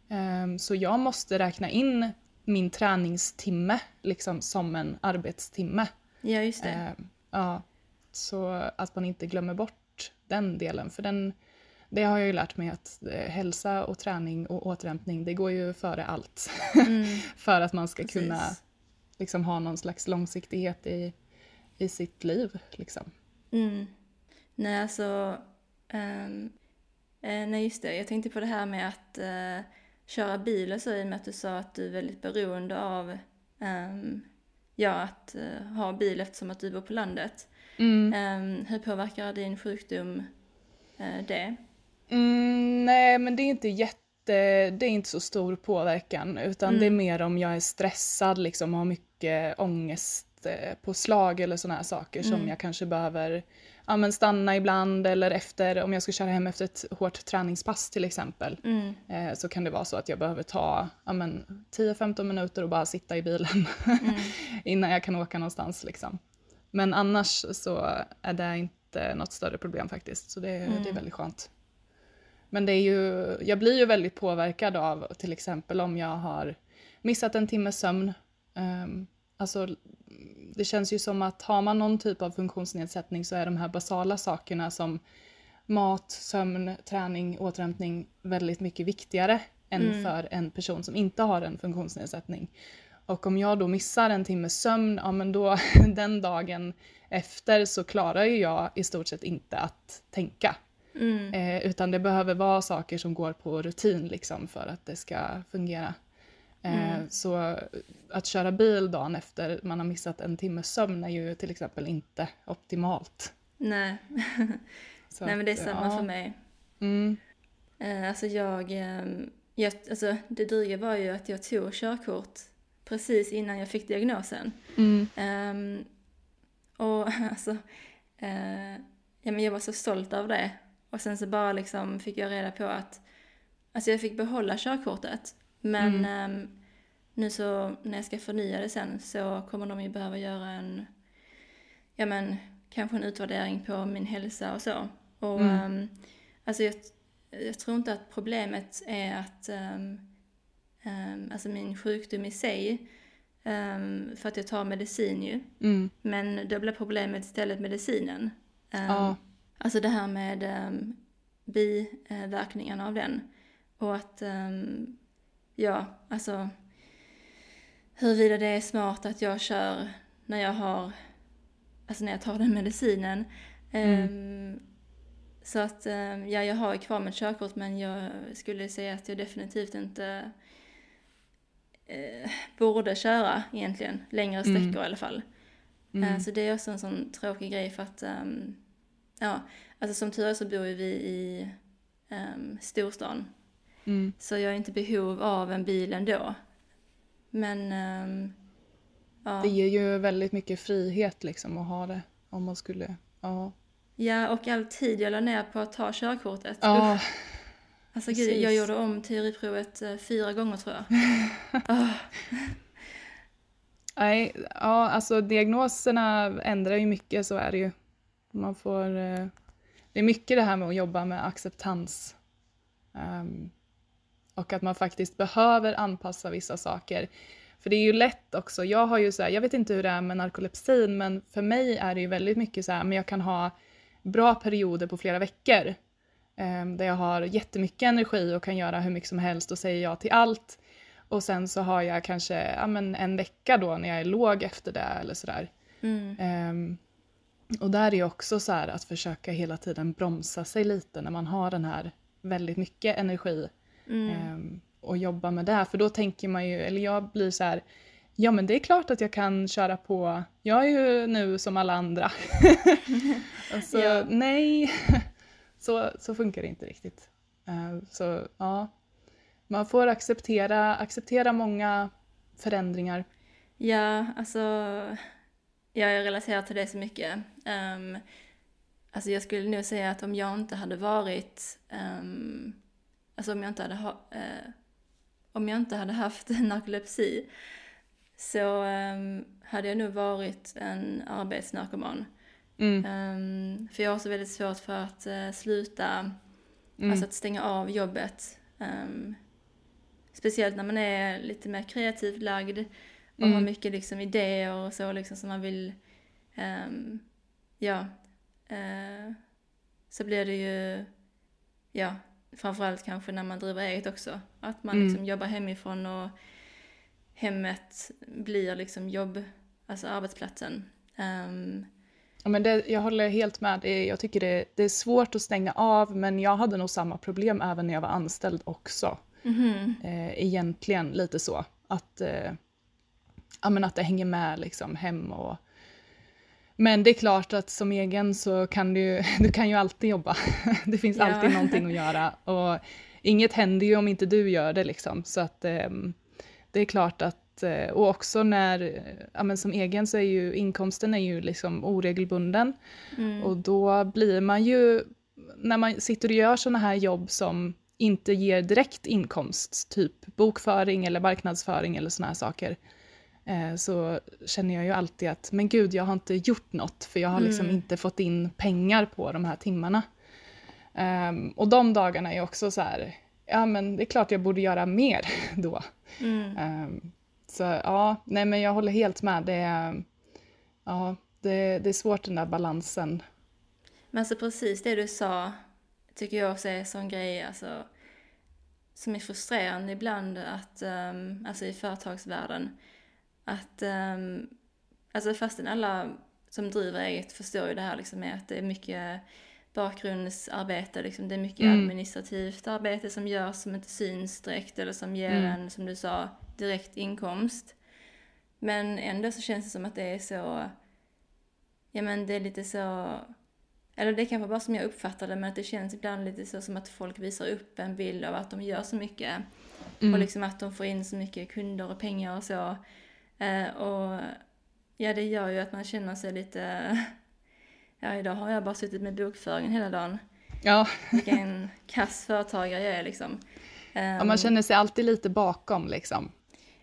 Ehm, så jag måste räkna in min träningstimme liksom som en arbetstimme. ja, just det. Ehm, ja, så att man inte glömmer bort den delen. För den, det har jag ju lärt mig att eh, hälsa och träning och återhämtning, det går ju före allt. Mm, för att man ska precis. kunna liksom, ha någon slags långsiktighet i, i sitt liv. Liksom. Mm. Nej, alltså... eh, nej, just det. Jag tänkte på det här med att eh, köra bil och så i och med att du sa att du är väldigt beroende av ehm, ja, att eh, ha bil eftersom att du bor på landet. Mm. Ehm, hur påverkar din sjukdom eh, det? Mm, nej, men det är inte jätte det är inte så stor påverkan utan Mm. det är mer om jag är stressad liksom har mycket ångest eh, på slag eller såna här saker som Mm. jag kanske behöver ja, men stanna ibland eller efter om jag ska köra hem efter ett hårt träningspass till exempel Mm, eh, så kan det vara så att jag behöver ta ja, men 10-15 minuter och bara sitta i bilen mm, innan jag kan åka någonstans liksom. Men annars så är det inte något större problem faktiskt så det, det är Mm. väldigt skönt. Men det är ju, jag blir ju väldigt påverkad av till exempel om jag har missat en timmes sömn. Um, alltså, det känns ju som att har man någon typ av funktionsnedsättning så är de här basala sakerna som mat, sömn, träning, återhämtning väldigt mycket viktigare än Mm. för en person som inte har en funktionsnedsättning. Och om jag då missar en timmes sömn, ja men då den dagen efter så klarar ju jag i stort sett inte att tänka. Mm. Eh, utan det behöver vara saker som går på rutin liksom för att det ska fungera. Eh, Mm. Så att köra bil dagen efter man har missat en timmes sömn är ju till exempel inte optimalt. Nej. Nej men det är samma ja. för mig. Mm, Eh, alltså jag, ehm, jag, alltså det dryga var ju att jag tog körkort precis innan jag fick diagnosen. mm, Ehm, och alltså, eh, ja men jag var så stolt över det. Och sen så bara liksom fick jag reda på att, alltså jag fick behålla körkortet. Men Mm. ehm, nu så när jag ska förnya det sen så kommer de ju behöva göra en, ja men kanske en utvärdering på min hälsa och så. Och Mm. ehm, alltså jag, jag tror inte att problemet är att, um, alltså min sjukdom i sig, för att jag tar medicin ju. mm, Men då blir problemet istället medicinen. Ja. Alltså det här med um, biverkningarna av den. Och att, ehm, ja, alltså huruvida det är smart att jag kör när jag har, alltså när jag tar den medicinen. Ehm, Så att, ehm, ja, jag har ju kvar mitt körkort men jag skulle säga att jag definitivt inte eh, borde köra egentligen, längre Mm. sträckor i alla fall. mm, Eh, Så det är också en sån tråkig grej för att, ehm, ja, alltså som tur är så bor ju vi i um, storstan. Mm. Så jag är inte behov av en bil ändå. Men, ehm, ja. Det ger ju väldigt mycket frihet liksom att ha det om man skulle, ja. ja, och all tid jag la ner på att ta körkortet. Ja. Alltså gud, precis. jag gjorde om teoriprovet eh, fyra gånger tror jag. Ah, nej, ja alltså diagnoserna ändrar ju mycket, så är det ju. Man får, eh, det är mycket det här med att jobba med acceptans. Ehm, och att man faktiskt behöver anpassa vissa saker. För det är ju lätt också, jag har ju så här, jag vet inte hur det är med narkolepsin, men för mig är det ju väldigt mycket så här, men jag kan ha bra perioder på flera veckor. ehm, där jag har jättemycket energi och kan göra hur mycket som helst och säger ja till allt. Och sen så har jag kanske ja, men en vecka då när jag är låg efter det eller sådär. mm, Ehm, och där är ju också så här att försöka hela tiden bromsa sig lite när man har den här väldigt mycket energi mm, ehm, och jobba med det. För då tänker man ju, eller jag blir så här, ja men det är klart att jag kan köra på, jag är ju nu som alla andra. alltså Ja. nej, så, så funkar det inte riktigt. Ehm, så ja, man får acceptera, acceptera många förändringar. Ja, alltså ja, jag relaterar till det så mycket. Um, alltså jag skulle nog säga att om jag inte hade varit, ehm, alltså om jag inte hade, ha, eh, om jag inte hade haft narkolepsi så ehm, hade jag nog varit en arbetsnarkoman. Mm, Ehm, för jag har så väldigt svårt för att eh, sluta, mm, alltså att stänga av jobbet. Ehm, speciellt när man är lite mer kreativt lagd och har Mm. mycket liksom idéer och så liksom som man vill, ehm, ja, eh, så blir det ju, ja, framförallt kanske när man driver eget också. Att man Mm. liksom jobbar hemifrån och hemmet blir liksom jobb, alltså arbetsplatsen. Ehm, Ja, men det, jag håller helt med. Det, jag tycker det, det är svårt att stänga av, men jag hade nog samma problem även när jag var anställd också. mhm, Eh, egentligen lite så. Att, eh, ja, men att det hänger med liksom hem och... Men det är klart att som egen så kan du, du kan ju alltid jobba. det finns Ja. alltid någonting att göra. Och inget händer ju om inte du gör det liksom. Så att ehm, det är klart att, eh, och också när, ja men som egen så är ju inkomsten är ju liksom oregelbunden. mm, Och då blir man ju, när man sitter och gör sådana här jobb som inte ger direkt inkomst, typ bokföring eller marknadsföring eller sådana här saker, så känner jag ju alltid att, men gud, jag har inte gjort något, för jag har liksom Mm. inte fått in pengar på de här timmarna. Ehm, och de dagarna är också så här, ja men det är klart jag borde göra mer då. mm. Ehm, så ja, nej men jag håller helt med. Det är, ja, det, det är svårt den där balansen. Men alltså precis det du sa tycker jag också är en sån grej alltså, som är frustrerande ibland att, um, alltså i företagsvärlden. Att, um, alltså fastän alla som driver eget förstår ju det här liksom med att det är mycket bakgrundsarbete, liksom. det är mycket mm. administrativt arbete som görs som inte syns direkt eller som ger mm. en, som du sa, direkt inkomst. Men ändå så känns det som att det är så, ja men det är lite så, eller det är kanske bara som jag uppfattar det, men att det känns ibland lite så som att folk visar upp en bild av att de gör så mycket. Mm. Och liksom att de får in så mycket kunder och pengar och så. Eh, och ja, det gör ju att man känner sig lite, ja idag har jag bara suttit med bokföringen hela dagen. Ja. Vilken kass företagare jag är liksom. ja, man ehm. känner sig alltid lite bakom liksom.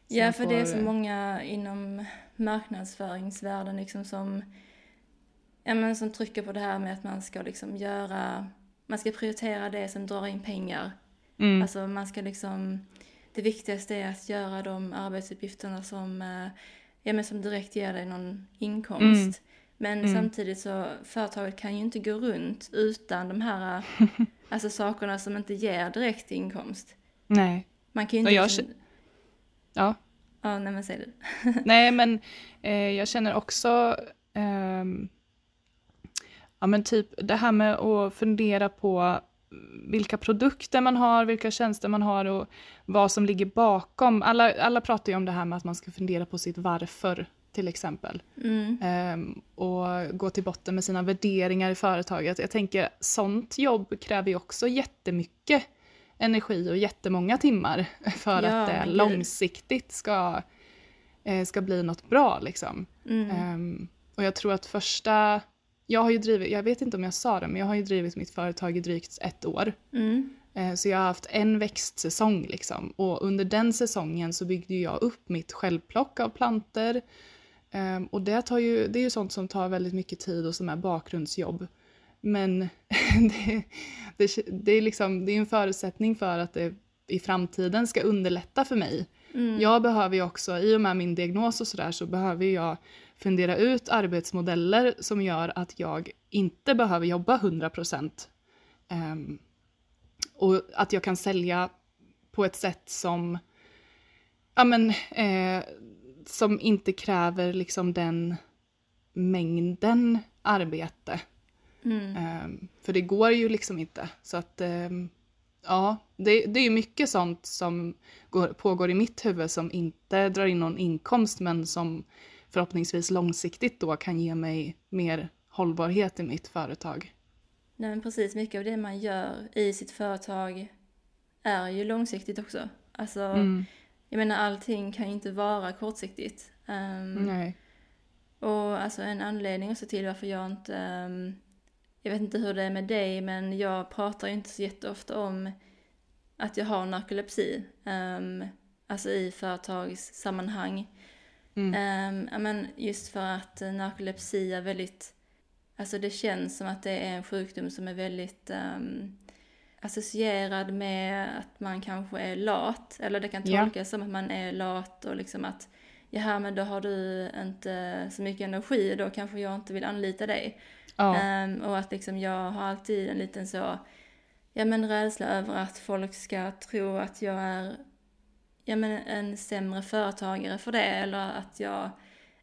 Ja, för får... det är så många inom marknadsföringsvärlden liksom som, ja, men som trycker på det här med att man ska liksom göra, man ska prioritera det som drar in pengar. Mm. Alltså man ska liksom, det viktigaste är att göra de arbetsuppgifterna som, eh, ja, men som direkt ger dig någon inkomst. Mm. Men mm. samtidigt så, företaget kan ju inte gå runt utan de här alltså sakerna som inte ger direkt inkomst. Nej. Man kan ju inte... Jag, liksom, Ja. Ja, nej men säg du. nej men eh, jag känner också, eh, ja men typ det här med att fundera på vilka produkter man har, vilka tjänster man har och vad som ligger bakom. Alla, alla pratar ju om det här med att man ska fundera på sitt varför till exempel. Mm. Um, och gå till botten med sina värderingar i företaget. Jag tänker sånt jobb kräver ju också jättemycket energi och jättemånga timmar för ja, att det långsiktigt ska, eh, ska bli något bra. Liksom. Mm. Um, och jag tror att första, jag har ju drivit, jag vet inte om jag sa det, men jag har ju drivit mitt företag i drygt ett år. Mm. Uh, så jag har haft en växtsäsong liksom. Och under den säsongen så byggde jag upp mitt självplock av planter. Um, och det, tar ju, det är ju sånt som tar väldigt mycket tid och som är bakgrundsjobb. Men det, det, det, är liksom, det är en förutsättning för att det i framtiden ska underlätta för mig. Mm. Jag behöver ju också, i och med min diagnos och sådär, så behöver jag fundera ut arbetsmodeller som gör att jag inte behöver jobba 100 procent. Um, och att jag kan sälja på ett sätt som, ja men, eh, som inte kräver liksom den mängden arbete Mm. Um, för det går ju liksom inte. Så att um, ja, det, det är ju mycket sånt som går, pågår i mitt huvud som inte drar in någon inkomst men som förhoppningsvis långsiktigt då kan ge mig mer hållbarhet i mitt företag. Nej men precis, mycket av det man gör i sitt företag är ju långsiktigt också. Alltså, mm. jag menar allting kan ju inte vara kortsiktigt. Um, Nej. Och alltså en anledning också till varför jag inte um, jag vet inte hur det är med dig, men jag pratar inte så jätteofta om att jag har narkolepsi. Um, alltså i företagssammanhang. Mm. Um, men just för att narkolepsi är väldigt, alltså det känns som att det är en sjukdom som är väldigt um, associerad med att man kanske är lat. Eller det kan tolkas yeah. som att man är lat och liksom att jaha men då har du inte så mycket energi och då kanske jag inte vill anlita dig. Ja. Um, och att liksom jag har alltid en liten så, ja men rädsla över att folk ska tro att jag är, ja men en sämre företagare för det eller att jag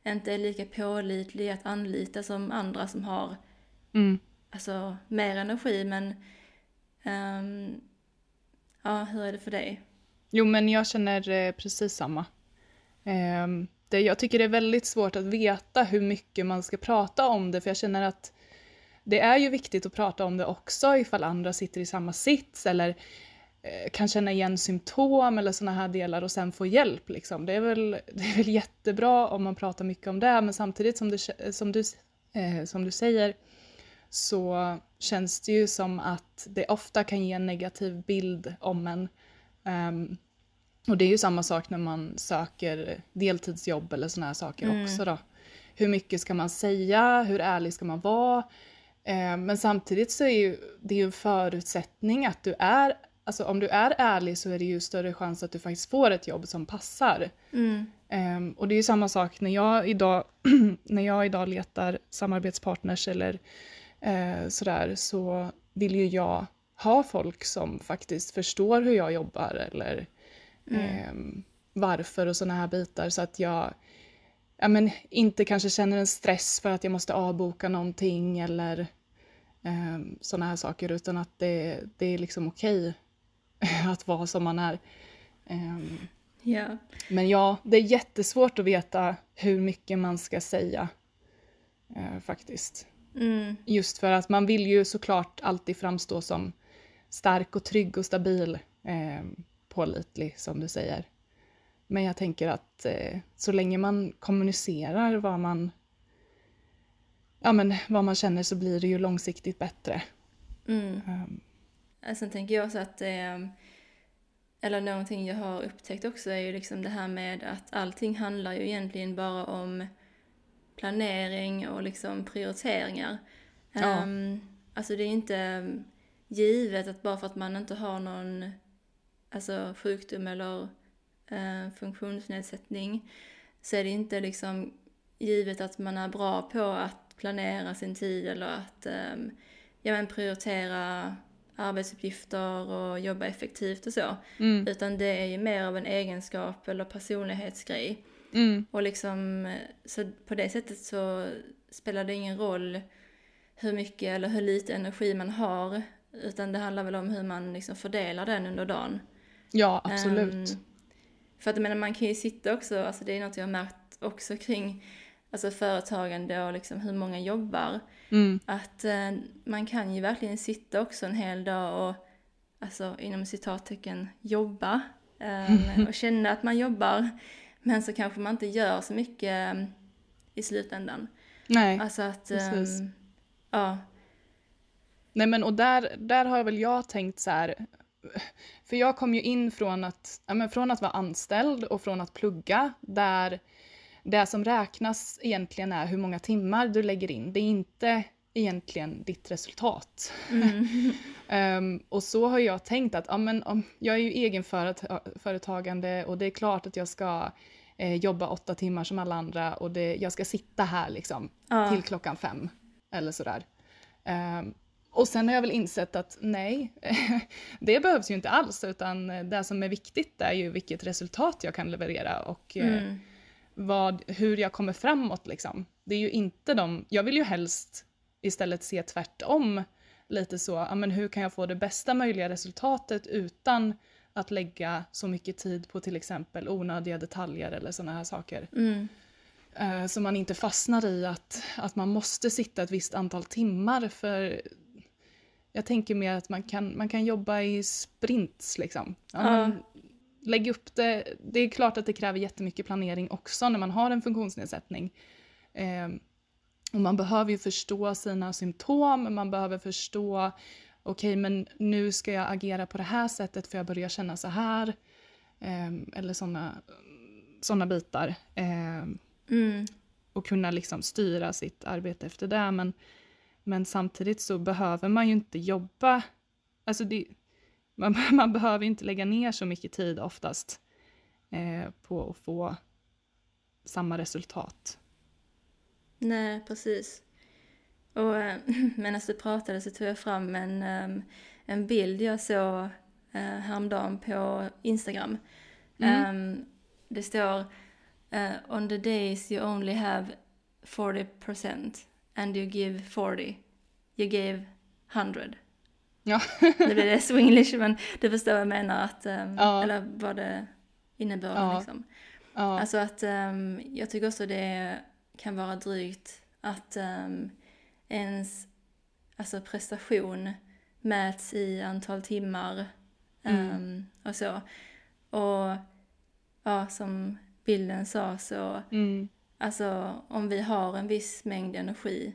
inte är lika pålitlig att anlita som andra som har, mm. alltså mer energi men, um, ja hur är det för dig? Jo men jag känner eh, precis samma. Um, det, jag tycker det är väldigt svårt att veta hur mycket man ska prata om det för jag känner att det är ju viktigt att prata om det också ifall andra sitter i samma sits eller kan känna igen symptom eller sådana här delar och sen få hjälp. Liksom. Det, är väl, det är väl jättebra om man pratar mycket om det men samtidigt som, det, som, du, eh, som du säger så känns det ju som att det ofta kan ge en negativ bild om en. Um, och det är ju samma sak när man söker deltidsjobb eller sådana här saker mm. också då. Hur mycket ska man säga? Hur ärlig ska man vara? Eh, men samtidigt så är ju, det ju en förutsättning att du är, alltså om du är ärlig så är det ju större chans att du faktiskt får ett jobb som passar. Mm. Um, och det är ju samma sak när jag idag, när jag idag letar samarbetspartners eller uh, sådär så vill ju jag ha folk som faktiskt förstår hur jag jobbar eller Mm. eh, varför och sådana här bitar så att jag ja, men, inte kanske känner en stress för att jag måste avboka någonting eller eh, sådana här saker utan att det, det är liksom okej att vara som man är. Ehm, Ja. men ja, det är jättesvårt att veta hur mycket man ska säga eh, faktiskt. Mm. Just för att man vill ju såklart alltid framstå som stark och trygg och stabil, eh, pålitlig som du säger. Men jag tänker att eh, så länge man kommunicerar vad man, ja, men vad man känner så blir det ju långsiktigt bättre. Mm. Um, Sen tänker jag också att eh, eller någonting jag har upptäckt också är ju liksom det här med att allting handlar ju egentligen bara om planering och liksom prioriteringar. Ja. Ehm, alltså det är inte givet att bara för att man inte har någon alltså sjukdom eller eh, funktionsnedsättning så är det inte liksom givet att man är bra på att planera sin tid eller att ehm, ja, men prioritera arbetsuppgifter och jobba effektivt och så. mm, Utan det är ju mer av en egenskap eller personlighetsgrej. mm, Och liksom, eh, så på det sättet så spelar det ingen roll hur mycket eller hur lite energi man har. Utan det handlar väl om hur man liksom fördelar den under dagen. ja, absolut. Ehm, för att jag menar, man kan ju sitta också, alltså det är något jag har märkt också kring alltså företagande och liksom hur många jobbar. Mm, Att eh, man kan ju verkligen sitta också en hel dag och, alltså inom citattecken, jobba. eh, och känna att man jobbar. Men så kanske man inte gör så mycket eh, i slutändan. nej. Alltså att, precis. ehm, ja, Nej men och där, där har väl jag tänkt så här, för jag kom ju in från att, ja, men från att vara anställd och från att plugga där det som räknas egentligen är hur många timmar du lägger in. Det är inte egentligen ditt resultat. mm, Ehm, och så har jag tänkt att ja, men, om, jag är ju egenföretagande och det är klart att jag ska eh, jobba åtta timmar som alla andra och det, jag ska sitta här liksom ja, till klockan fem eller sådär. Ehm, och sen har jag väl insett att nej, det behövs ju inte alls utan det som är viktigt är ju vilket resultat jag kan leverera och eh, mm, vad, hur jag kommer framåt liksom. Det är ju inte de, jag vill ju helst istället se tvärtom lite så, ja men hur kan jag få det bästa möjliga resultatet utan att lägga så mycket tid på till exempel onödiga detaljer eller sådana här saker. mm, Eh, Så man inte fastnar i att, att man måste sitta ett visst antal timmar för jag tänker mer att man kan, man kan jobba i sprints liksom. Ja, Ja. man, lägg upp det. Det är klart att det kräver jättemycket planering också när man har en funktionsnedsättning. Eh, och man behöver ju förstå sina symptom, man behöver förstå okej men nu ska jag agera på det här sättet för jag börjar känna så här. Eh, eller sådana såna bitar. Eh, mm, och kunna liksom styra sitt arbete efter det. Men, men samtidigt så behöver man ju inte jobba, alltså det, man, man behöver inte lägga ner så mycket tid oftast eh, på att få samma resultat. nej precis. Och eh, medan du pratade så tog jag fram en, ehm, en bild jag såg eh, häromdagen på Instagram. Mm. Ehm, det står eh, On the days you only have 40% and you give 40, you gave 100. Ja. Nu blir det swinglish men du förstår vad jag menar, att, ehm, Ja. eller vad det innebörden Ja. liksom. ja. Alltså att ehm, jag tycker också det kan vara drygt att um, ens alltså prestation mäts i antal timmar Mm. och så. Och ja, som bilden sa så, Mm. alltså om vi har en viss mängd energi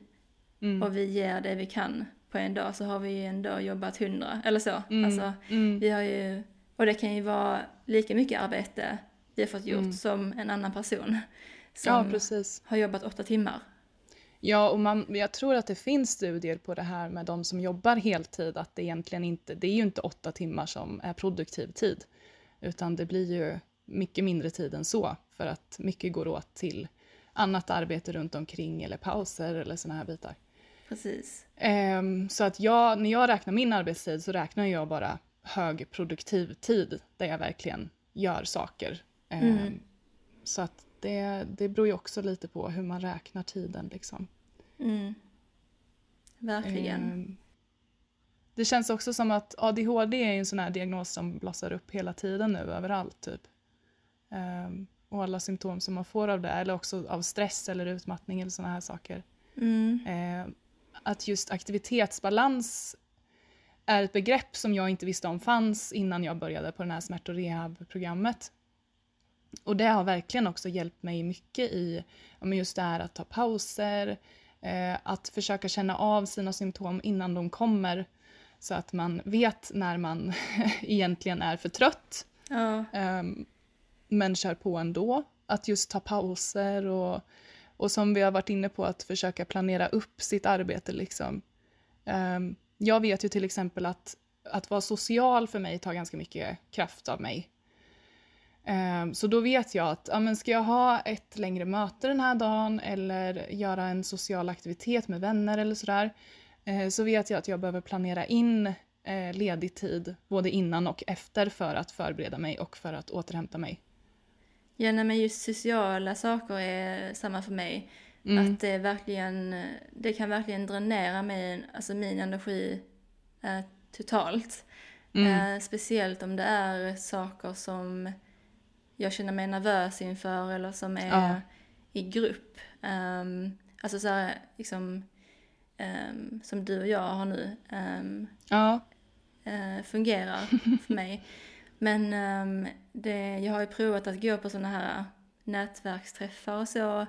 Mm. och vi ger det vi kan på en dag så har vi ju ändå jobbat hundra, eller så. Mm. Alltså, Mm. vi har ju, och det kan ju vara lika mycket arbete vi har fått gjort Mm. som en annan person Ja, som precis. har jobbat åtta timmar. Ja, och man, jag tror att det finns studier på det här med de som jobbar heltid, att det egentligen inte, det är ju inte åtta timmar som är produktiv tid, utan det blir ju mycket mindre tid än så, för att mycket går åt till annat arbete runt omkring eller pauser eller såna här bitar. Precis. Um, så att jag, när jag räknar min arbetstid så räknar jag bara högproduktiv tid där jag verkligen gör saker. Um, mm. Så att det, det beror ju också lite på hur man räknar tiden liksom. Mm. Verkligen. Um, det känns också som att ADHD är en sån här diagnos som blossar upp hela tiden nu överallt typ. Um, och alla symptom som man får av det, eller också av stress eller utmattning eller såna här saker. Mm. Uh, att just aktivitetsbalans är ett begrepp som jag inte visste om fanns innan jag började på det här smärt och rehabprogrammet. Och det har verkligen också hjälpt mig mycket i just det här att ta pauser, eh, att försöka känna av sina symptom innan de kommer så att man vet när man egentligen är för trött. Ja. Eh, men kör på ändå. Att just ta pauser och, och som vi har varit inne på att försöka planera upp sitt arbete. Liksom. Ehm, jag vet ju till exempel att, att vara social för mig tar ganska mycket kraft av mig. Um, så då vet jag att ja, men ska jag ha ett längre möte den här dagen eller göra en social aktivitet med vänner eller sådär uh, så vet jag att jag behöver planera in uh, ledig tid både innan och efter för att förbereda mig och för att återhämta mig. Ja, nej, men just sociala saker är samma för mig. Mm. Att det verkligen, det kan verkligen dränera mig, alltså min energi eh, totalt. Mm. Eh, speciellt om det är saker som jag känner mig nervös inför eller som är ja. i grupp. Um, alltså så här, liksom, um, som du och jag har nu. Um, ja. Uh, fungerar för mig. Men det, jag har ju provat att gå på sådana här nätverksträffar och så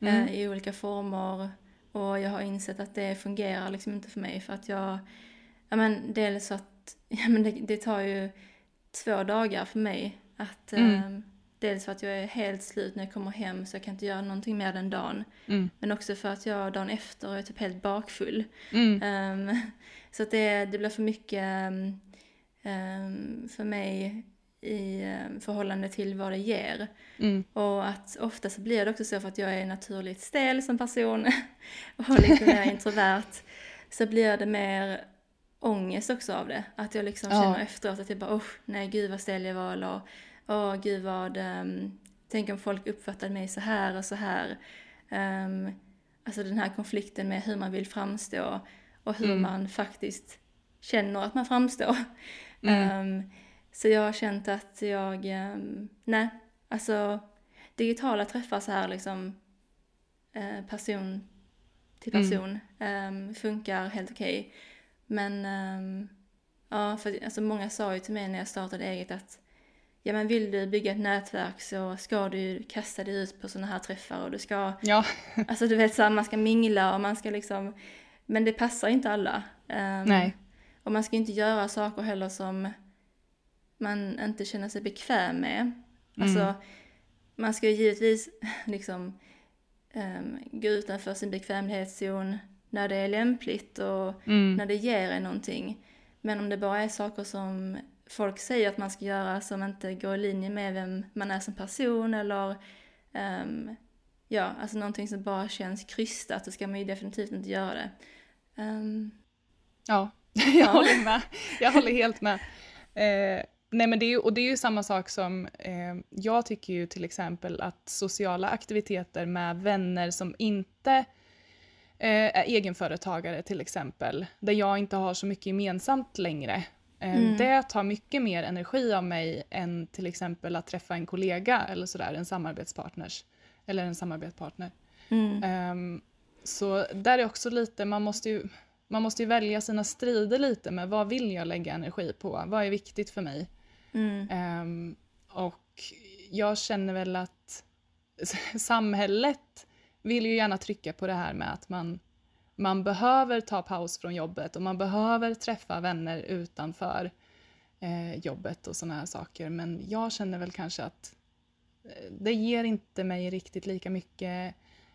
mm. uh, i olika former. Och jag har insett att det fungerar liksom inte för mig för att jag, ja men dels att, ja men det, det tar ju två dagar för mig att mm. um, dels för att jag är helt slut när jag kommer hem så jag kan inte göra någonting mer den dagen. Mm. Men också för att jag dagen efter är typ helt bakfull. Um, så att det, det blir för mycket um, för mig i um, förhållande till vad det ger. Mm. Och att ofta så blir det också så för att jag är naturligt stel som person och lite mer introvert. Så blir det mer ångest också av det. Att jag liksom känner efteråt att jag bara, oh, nej gud vad stel jag var. Eller, åh gud vad, um, tänk om folk uppfattade mig så här och så här. Um, alltså den här konflikten med hur man vill framstå och hur mm. man faktiskt känner att man framstår. Mm. Um, så jag har känt att jag, um, nej, alltså digitala träffar så här liksom uh, person till mm. person mm. um, funkar helt okej. Okay. Men ja, för alltså många sa ju till mig när jag startade eget att ja men vill du bygga ett nätverk så ska du kasta dig ut på sådana här träffar och du ska, ja. alltså du vet såhär, man ska mingla och man ska liksom, men det passar inte alla. Um, Nej. Och man ska inte göra saker heller som man inte känner sig bekväm med. Alltså, mm. man ska ju givetvis liksom um, gå utanför sin bekvämlighetszon när det är lämpligt och mm. när det ger en någonting. Men om det bara är saker som folk säger att man ska göra som inte går i linje med vem man är som person eller um, ja, alltså någonting som bara känns krystat så ska man ju definitivt inte göra det. Um, ja, jag ja. håller med. Jag håller helt med. Eh, nej men det är och det är ju samma sak som, eh, jag tycker ju till exempel att sociala aktiviteter med vänner som inte eh, är egenföretagare till exempel, där jag inte har så mycket gemensamt längre, Eh, mm. Det tar mycket mer energi av mig än till exempel att träffa en kollega eller sådär, en samarbetspartners. Eller en samarbetspartner. Mm. Um, så där är också lite, man måste ju, man måste ju välja sina strider lite med vad vill jag lägga energi på? Vad är viktigt för mig? Mm. Um, och jag känner väl att samhället vill ju gärna trycka på det här med att man man behöver ta paus från jobbet och man behöver träffa vänner utanför eh, jobbet och sådana här saker. Men jag känner väl kanske att eh, det ger inte mig riktigt lika mycket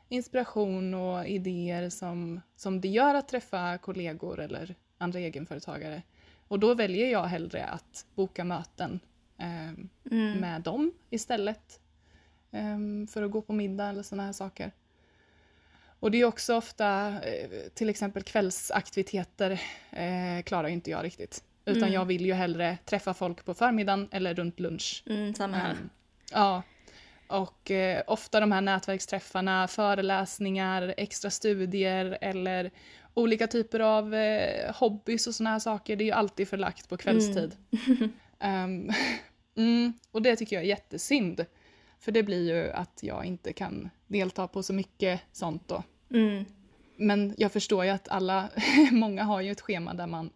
inspiration och idéer som, som det gör att träffa kollegor eller andra egenföretagare. Och då väljer jag hellre att boka möten eh, mm. med dem istället. Eh, för att gå på middag eller sådana här saker. Och det är också ofta, eh, till exempel kvällsaktiviteter eh, klarar inte jag riktigt. Utan Mm. jag vill ju hellre träffa folk på förmiddagen eller runt lunch. Mm, samma här. Um, ja. Och eh, ofta de här nätverksträffarna, föreläsningar, extra studier eller olika typer av eh, hobbys och såna här saker, det är ju alltid förlagt på kvällstid. Ehm, mm, och det tycker jag är jättesynd. För det blir ju att jag inte kan delta på så mycket sånt då. Mm. Men jag förstår ju att alla, många har ju ett schema där man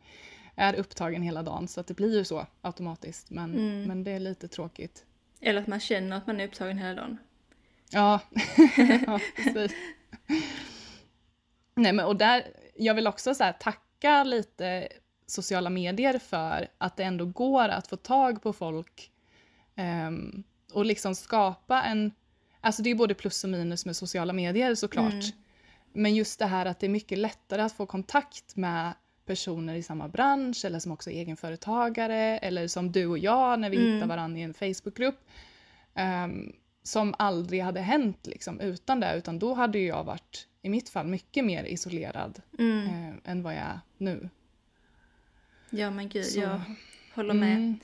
är upptagen hela dagen så att det blir ju så automatiskt. Men, Mm. men det är lite tråkigt. Eller att man känner att man är upptagen hela dagen. Ja, ja precis. Nej men och där, jag vill också så tacka lite sociala medier för att det ändå går att få tag på folk ehm, och liksom skapa en, alltså det är både plus och minus med sociala medier såklart. Mm. Men just det här att det är mycket lättare att få kontakt med personer i samma bransch eller som också är egenföretagare eller som du och jag när vi Mm. hittar varandra i en Facebookgrupp. ehm, som aldrig hade hänt liksom, utan det, utan då hade jag varit i mitt fall mycket mer isolerad Mm. eh, än vad jag är nu. Ja men gud, Så- jag håller med. Mm,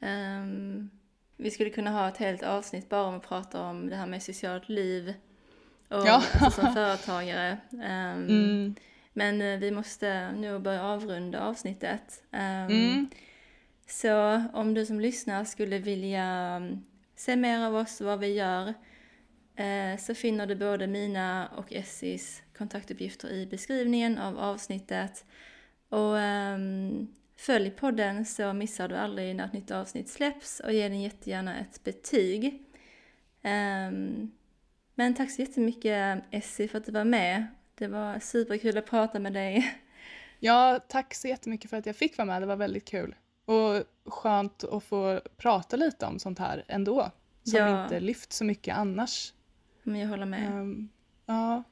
Ehm, vi skulle kunna ha ett helt avsnitt bara om att prata om det här med socialt liv och Ja. alltså, som företagare. Ehm, mm, Men eh, vi måste nog börja avrunda avsnittet. Ehm, mm, Så om du som lyssnar skulle vilja mm, se mer av oss, vad vi gör, eh, så finner du både mina och Essis kontaktuppgifter i beskrivningen av avsnittet. Och ehm, följ podden så missar du aldrig när ett nytt avsnitt släpps och ge den jättegärna ett betyg. Ehm, men tack så jättemycket Essie för att du var med. Det var superkul att prata med dig. Ja, tack så jättemycket för att jag fick vara med. Det var väldigt kul. Och skönt att få prata lite om sånt här ändå. Som Ja. inte lyfts så mycket annars. Men jag håller med. Ehm, ja,